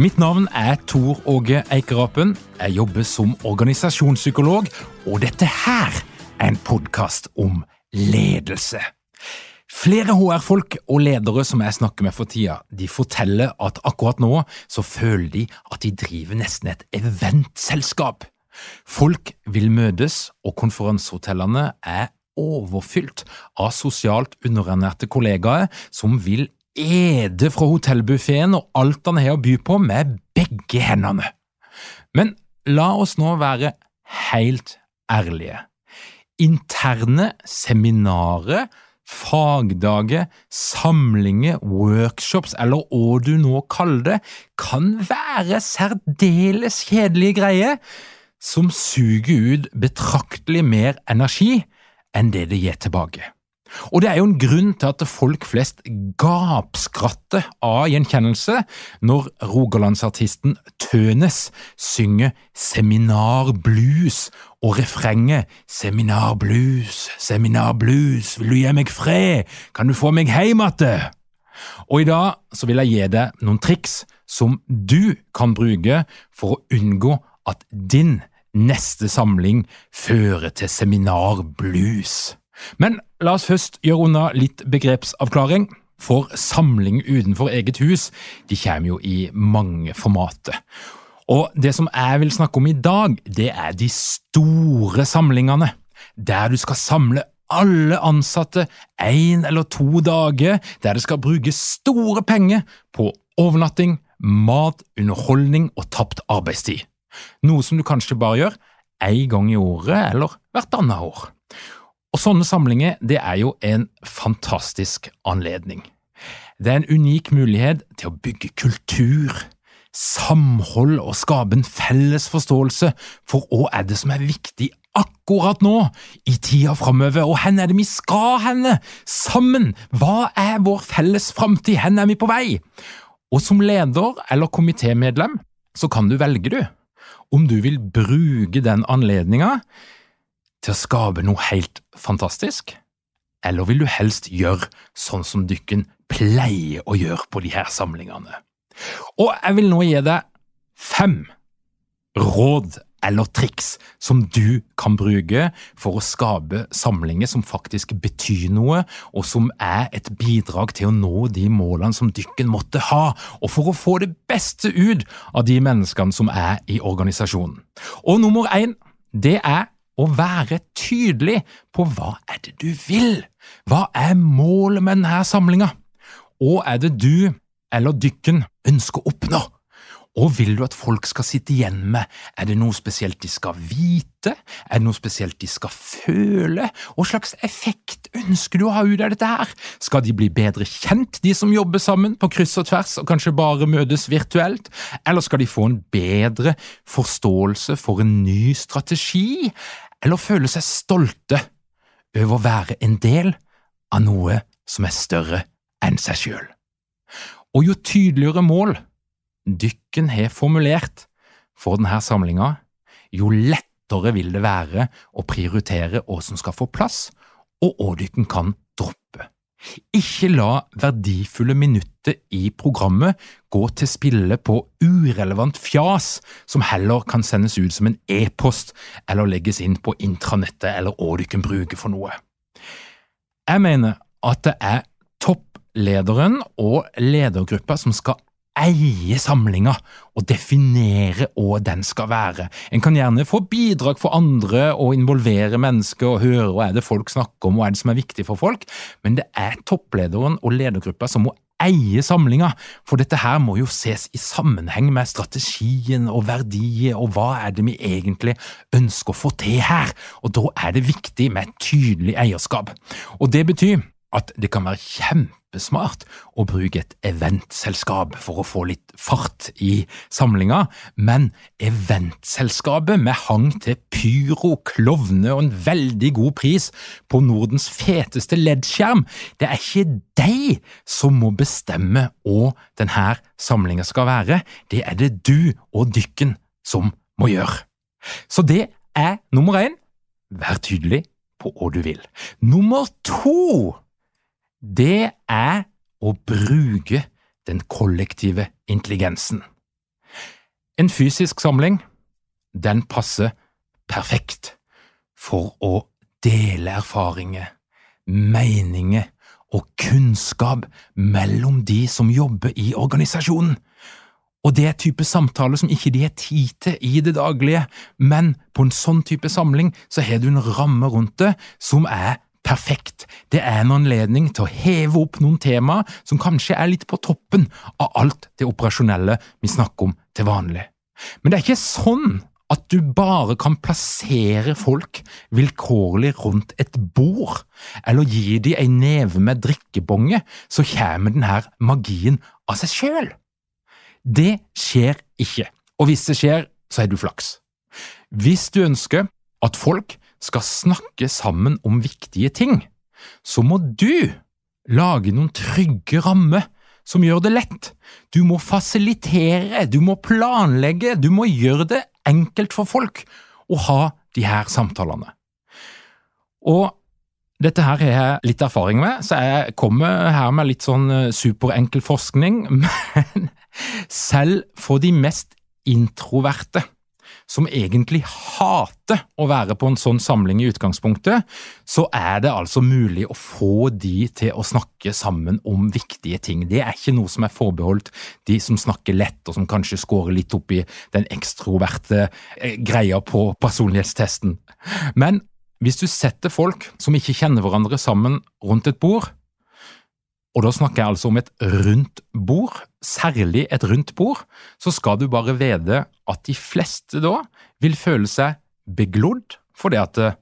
Mitt navn er Tor Åge Eikerapen. Jeg jobber som organisasjonspsykolog, og dette her er en podkast om ledelse. Flere HR-folk og ledere som jeg snakker med for tida, de forteller at akkurat nå så føler de at de driver nesten et eventselskap. Folk vil møtes, og konferansehotellene er overfylt av sosialt underernærte kollegaer som vil ede fra hotellbuffeen og alt han har å by på, med begge hendene. Men la oss nå være helt ærlige. Interne seminarer, fagdager, samlinger, workshops eller hva du nå kaller det, kan være særdeles kjedelige greier som suger ut betraktelig mer energi enn det det gir tilbake. Og det er jo en grunn til at folk flest gapskratter av gjenkjennelse når rogalandsartisten Tønes synger seminarblues og refrenget Seminarblues, seminarblues, vil du gi meg fred, kan du få meg heim atte? Og i dag så vil jeg gi deg noen triks som du kan bruke for å unngå at din neste samling fører til seminarblues. Men la oss først gjøre unna litt begrepsavklaring. For samling utenfor eget hus de kommer jo i mange formater. Og det som jeg vil snakke om i dag, det er de store samlingene. Der du skal samle alle ansatte én eller to dager, der det skal brukes store penger på overnatting, mat, underholdning og tapt arbeidstid. Noe som du kanskje bare gjør én gang i året eller hvert annet år. Og Sånne samlinger det er jo en fantastisk anledning. Det er en unik mulighet til å bygge kultur, samhold og skape en felles forståelse for hva er det som er viktig akkurat nå, i tida framover, og hvor er det vi skal henne, sammen, hva er vår felles framtid, hvor er vi på vei? Og som leder eller komitémedlem så kan du velge, du, om du vil bruke den anledninga til å skape noe helt fantastisk, eller vil du helst gjøre sånn som dykken pleier å gjøre på de her samlingene? Og jeg vil nå gi deg fem råd eller triks som du kan bruke for å skape samlinger som faktisk betyr noe, og som er et bidrag til å nå de målene som dykken måtte ha, og for å få det beste ut av de menneskene som er i organisasjonen. Og nummer én, det er å være tydelig på hva er det du vil, hva er målet med denne samlinga, og er det du eller dykken ønsker å oppnå? Og vil du at folk skal sitte igjen med, er det noe spesielt de skal vite, er det noe spesielt de skal føle, hva slags effekt ønsker du å ha ut av dette her? Skal de bli bedre kjent, de som jobber sammen på kryss og tvers og kanskje bare møtes virtuelt, eller skal de få en bedre forståelse for en ny strategi, eller føle seg stolte over å være en del av noe som er større enn seg sjøl. Og jo tydeligere mål dykken har formulert for denne samlinga, jo lettere vil det være å prioritere hva som skal få plass, og hva dykken kan droppe. Ikke la verdifulle minutter i programmet gå til spille på urelevant fjas som heller kan sendes ut som en e-post eller legges inn på intranettet eller hva du kan bruke for noe. Jeg mener at det er topplederen og ledergruppa som skal eie samlinga og definere hva den skal være. En kan gjerne få bidrag for andre og involvere mennesker og høre hva er det folk snakker om, hva er det som er viktig for folk, men det er topplederen og ledergruppa som må eie samlinga, for dette her må jo ses i sammenheng med strategien og verdier og hva er det vi egentlig ønsker å få til her, og da er det viktig med et tydelig eierskap. Og det betyr at det kan være kjempesmart å bruke et eventselskap for å få litt fart i samlinga, men eventselskapet med hang til pyro, klovne og en veldig god pris på Nordens feteste LED-skjerm, det er ikke deg som må bestemme hva denne samlinga skal være, det er det du og dykken som må gjøre. Så det er nummer én, vær tydelig på hva du vil. Nummer to det er å bruke den kollektive intelligensen. En fysisk samling, den passer perfekt for å dele erfaringer, meninger og kunnskap mellom de som jobber i organisasjonen. Og det er type samtale som ikke de har tid til i det daglige, men på en sånn type samling så har du en ramme rundt det som er perfekt. Det er en anledning til å heve opp noen tema som kanskje er litt på toppen av alt det operasjonelle vi snakker om til vanlig. Men det er ikke sånn at du bare kan plassere folk vilkårlig rundt et bord, eller gi dem en neve med drikkebonge, så kommer denne magien av seg sjøl. Det skjer ikke, og hvis det skjer, så er du flaks. Hvis du ønsker at folk skal snakke sammen om viktige ting, så må du lage noen trygge rammer som gjør det lett. Du må fasilitere, du må planlegge, du må gjøre det enkelt for folk å ha de her samtalene. Og dette her har jeg litt erfaring med, så jeg kommer her med litt sånn eh, superenkel forskning, men selv for de mest introverte som egentlig hater å være på en sånn samling i utgangspunktet, så er det altså mulig å få de til å snakke sammen om viktige ting. Det er ikke noe som er forbeholdt de som snakker lett, og som kanskje scorer litt opp i den ekstroverte eh, greia på personlighetstesten. Men hvis du setter folk som ikke kjenner hverandre sammen rundt et bord, og da snakker jeg altså om et rundt bord, særlig et rundt bord, så skal du bare vite at de fleste da vil føle seg beglodd fordi at eh,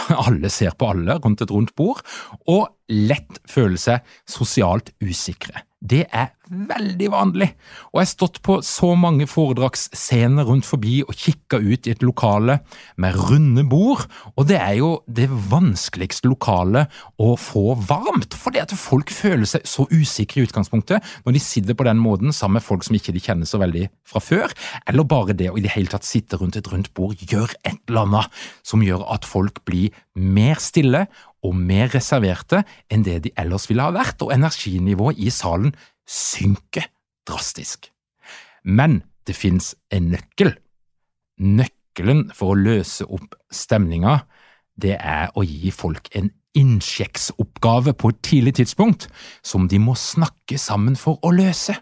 alle ser på alle rundt et rundt bord, og lett føle seg sosialt usikre. Det er veldig vanlig, og jeg har stått på så mange foredragsscener rundt forbi og kikka ut i et lokale med runde bord, og det er jo det vanskeligste lokalet å få varmt, fordi at folk føler seg så usikre i utgangspunktet når de sitter på den måten sammen med folk som ikke de kjenner så veldig fra før, eller bare det å i det hele tatt sitte rundt et rundt bord gjør et eller annet som gjør at folk blir mer stille og mer reserverte enn det de ellers ville ha vært, og energinivået i salen synker drastisk. Men det fins en nøkkel. Nøkkelen for å løse opp stemninga, det er å gi folk en innsjekksoppgave på et tidlig tidspunkt som de må snakke sammen for å løse.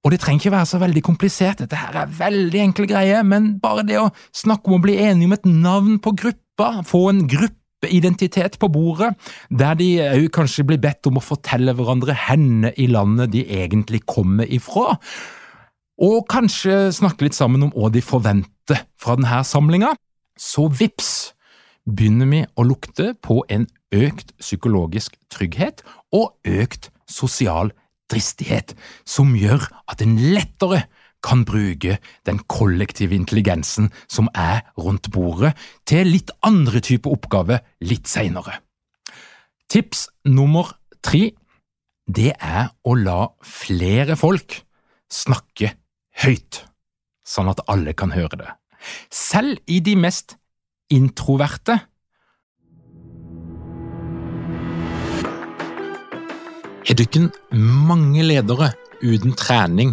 Og det trenger ikke være så veldig komplisert, dette her er veldig enkle greier, men bare det å snakke om å bli enige om et navn på gruppa, få en gruppe identitet på bordet, der de òg kanskje blir bedt om å fortelle hverandre henne i landet de egentlig kommer ifra, og kanskje snakke litt sammen om hva de forventer fra denne samlinga. Så vips begynner vi å lukte på en økt psykologisk trygghet og økt sosial dristighet, som gjør at en lettere kan bruke den kollektive intelligensen som er rundt bordet, til litt andre typer oppgaver litt seinere. Tips nummer tre det er å la flere folk snakke høyt, sånn at alle kan høre det. Selv i de mest introverte Har dere mange ledere uten trening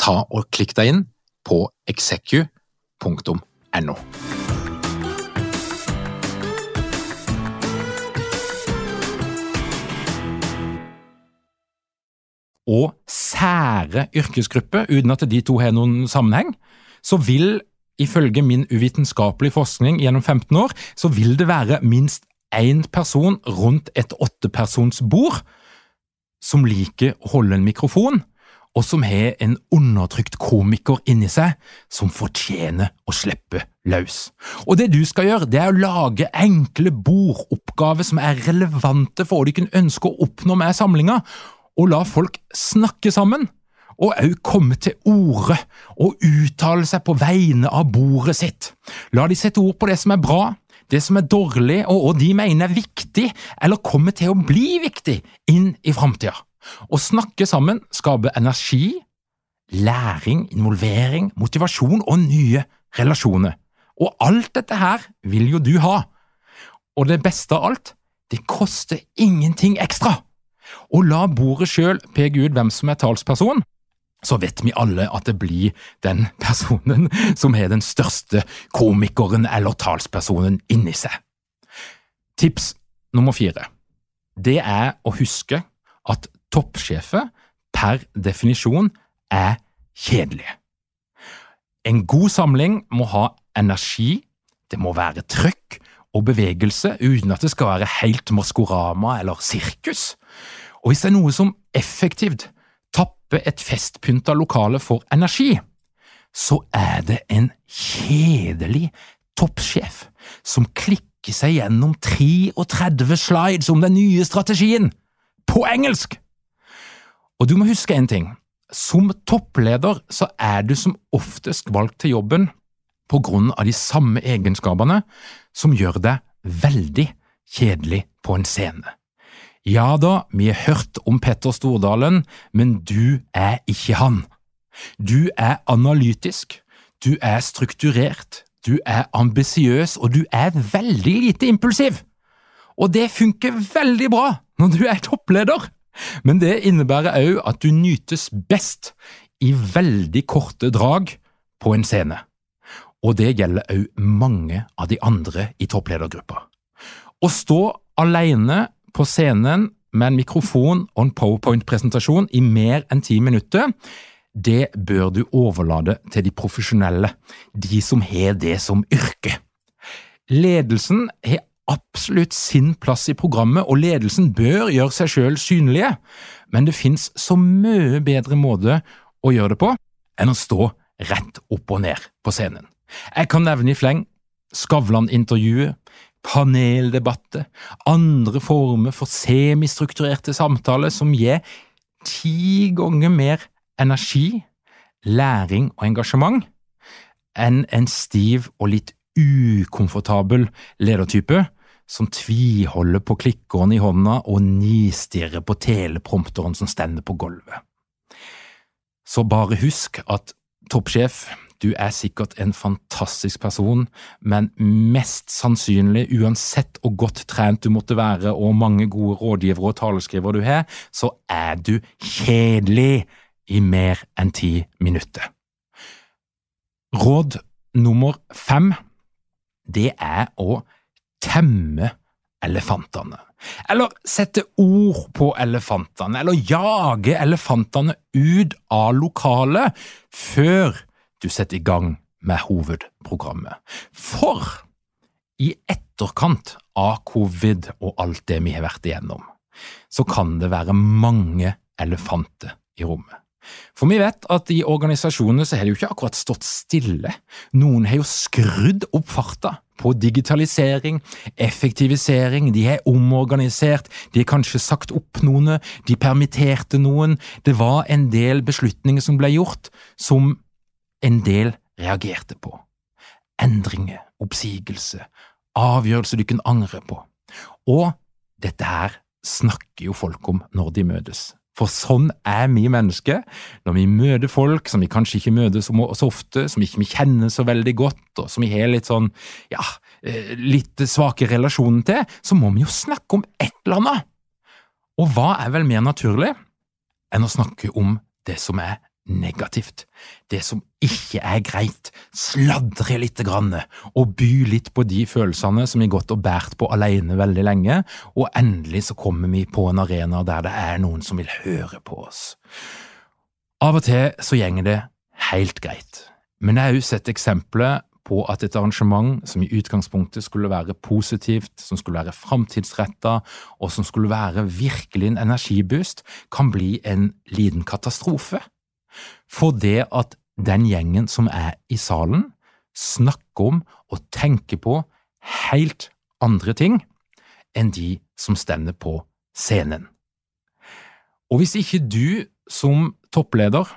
ta og klikk deg inn på execu.no. Og sære yrkesgrupper, uten at de to har noen sammenheng, så vil ifølge min uvitenskapelige forskning gjennom 15 år, så vil det være minst én person rundt et åttepersons bord som liker å holde en mikrofon, og som har en undertrykt komiker inni seg som fortjener å slippe løs. Og det du skal gjøre, det er å lage enkle bordoppgaver som er relevante for hva du ønske å oppnå med samlinga, og la folk snakke sammen. Og òg komme til orde og uttale seg på vegne av bordet sitt. La de sette ord på det som er bra, det som er dårlig og, hva de mener er viktig, eller kommer til å bli viktig, inn i framtida. Å snakke sammen skaper energi, læring, involvering, motivasjon og nye relasjoner. Og alt dette her vil jo du ha. Og det beste av alt, det koster ingenting ekstra. Og la bordet sjøl peke ut hvem som er talsperson, så vet vi alle at det blir den personen som har den største komikeren eller talspersonen inni seg. Tips nummer fire det er å huske at toppsjefer per definisjon er kjedelige. En god samling må ha energi, det må være trøkk og bevegelse uten at det skal være helt Maskorama eller sirkus. Og hvis det er noe som effektivt tapper et festpynta lokale for energi, så er det en kjedelig toppsjef som klikker seg gjennom 33 slides om den nye strategien, på engelsk! Og du må huske en ting, som toppleder så er du som oftest valgt til jobben på grunn av de samme egenskapene som gjør deg veldig kjedelig på en scene. Ja da, vi har hørt om Petter Stordalen, men du er ikke han. Du er analytisk, du er strukturert, du er ambisiøs, og du er veldig lite impulsiv. Og det funker veldig bra når du er toppleder, men det innebærer òg at du nytes best i veldig korte drag på en scene. Og det gjelder òg mange av de andre i toppledergruppa. Å stå alene på scenen med en mikrofon og en powerpoint-presentasjon i mer enn ti minutter, det bør du overlate til de profesjonelle, de som har det som yrke. Ledelsen har absolutt sin plass i programmet, og ledelsen bør gjøre seg selv synlige, men det finnes så mye bedre måte å gjøre det på enn å stå rett opp og ned på scenen. Jeg kan nevne i fleng Skavlan-intervjuet, paneldebatter, andre former for semistrukturerte samtaler som gir ti ganger mer energi, læring og engasjement enn en stiv og litt ukomfortabel ledertype som tviholder på klikkeren i hånda og nistirrer på teleprompteren som stender på gulvet. Så bare husk at toppsjef du er sikkert en fantastisk person, men mest sannsynlig, uansett hvor godt trent du måtte være og mange gode rådgivere og taleskrivere du har, så er du kjedelig i mer enn ti minutter. Råd nummer fem, det er å temme elefantene. Eller sette ord på elefantene, eller jage elefantene ut av lokalet før du setter i gang med hovedprogrammet. For i etterkant av covid og alt det vi har vært igjennom, så kan det være mange elefanter i rommet. For vi vet at i organisasjonene så har det jo ikke akkurat stått stille. Noen har jo skrudd opp farta på digitalisering, effektivisering, de har omorganisert, de har kanskje sagt opp noen, de permitterte noen. Det var en del beslutninger som ble gjort, som en del reagerte på. Endringer, oppsigelse, avgjørelser du kan angre på. Og dette her snakker jo folk om når de møtes. For sånn er vi mennesker. Når vi møter folk som vi kanskje ikke møter så ofte, som ikke vi kjenner så veldig godt, og som vi har litt sånn, ja, eh, litt svake relasjoner til, så må vi jo snakke om et eller annet. Og hva er vel mer naturlig enn å snakke om det som er negativt, det som ikke er greit, sladre litt grann, og by litt på de følelsene som vi gått og båret på alene veldig lenge, og endelig så kommer vi på en arena der det er noen som vil høre på oss. Av og til så gjenger det helt greit, men jeg har jo sett eksempler på at et arrangement som i utgangspunktet skulle være positivt, som skulle være framtidsretta, og som skulle være virkelig en energiboost, kan bli en liten katastrofe. For det at den gjengen som er i salen, snakker om og tenker på helt andre ting enn de som stender på scenen. Og hvis ikke du som toppleder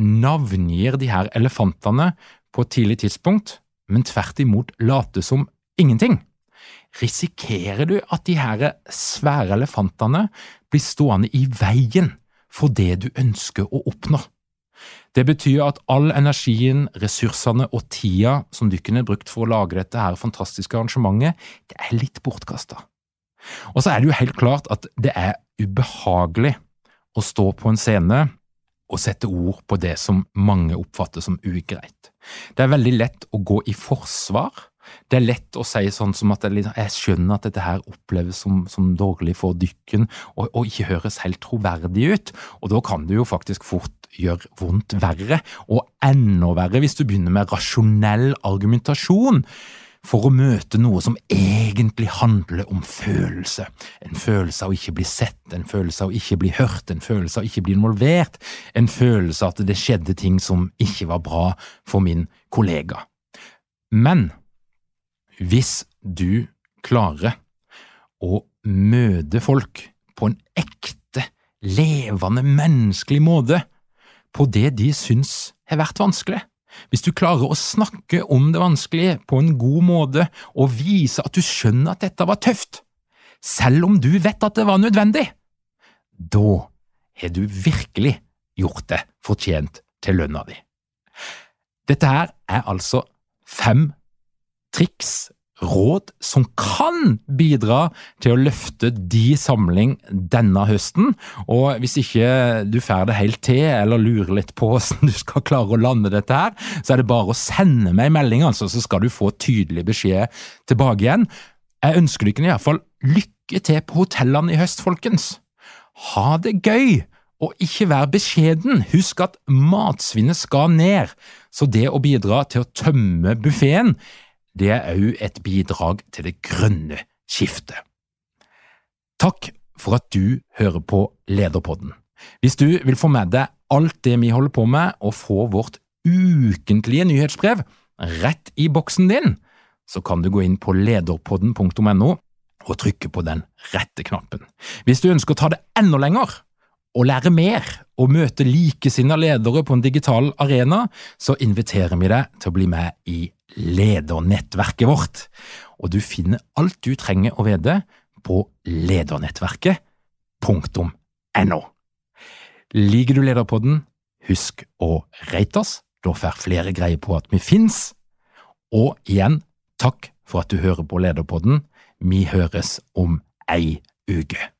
navngir de her elefantene på et tidlig tidspunkt, men tvert imot later som ingenting, risikerer du at de her svære elefantene blir stående i veien for det du ønsker å oppnå. Det betyr at all energien, ressursene og tida som dykkerne har brukt for å lage dette her fantastiske arrangementet, det er litt bortkasta. Og så er det jo helt klart at det er ubehagelig å stå på en scene og sette ord på det som mange oppfatter som ugreit. Det er veldig lett å gå i forsvar det er lett å si sånn som at jeg, skjønner at dette her oppleves som, som dårlig for dykken og, og, ikke høres helt troverdig ut, og da kan det jo faktisk fort gjøre vondt verre, og enda verre hvis du begynner med rasjonell argumentasjon for å møte noe som egentlig handler om følelse. En følelse av å ikke bli sett, en følelse av å ikke bli hørt, en følelse av å ikke bli involvert, en følelse av at det skjedde ting som ikke var bra for min kollega. Men hvis du klarer å møte folk på en ekte, levende, menneskelig måte, på det de syns har vært vanskelig, hvis du klarer å snakke om det vanskelige på en god måte og vise at du skjønner at dette var tøft, selv om du vet at det var nødvendig, da har du virkelig gjort det fortjent til lønna di. Dette her er altså fem triks, råd som kan bidra til å løfte de samling denne høsten. Og hvis ikke du får det helt til, eller lurer litt på hvordan du skal klare å lande dette her, så er det bare å sende meg en melding, altså, så skal du få tydelig beskjed tilbake igjen. Jeg ønsker dere iallfall lykke til på hotellene i høst, folkens. Ha det gøy! Og ikke vær beskjeden, husk at matsvinnet skal ned, så det å bidra til å tømme buffeen det er òg et bidrag til det grønne skiftet. Takk for at du hører på Lederpodden. Hvis du vil få med deg alt det vi holder på med, og få vårt ukentlige nyhetsbrev rett i boksen din, så kan du gå inn på lederpodden.no og trykke på den rette knappen. Hvis du ønsker å ta det enda lenger og lære mer og møte likesinnede ledere på en digital arena, så inviterer vi deg til å bli med i ledernettverket vårt. Og du finner alt du trenger å vite på ledernettverket.no. Liker du Lederpodden, husk å rate oss, da får flere greie på at vi fins. Og igjen, takk for at du hører på Lederpodden. Vi høres om ei uke.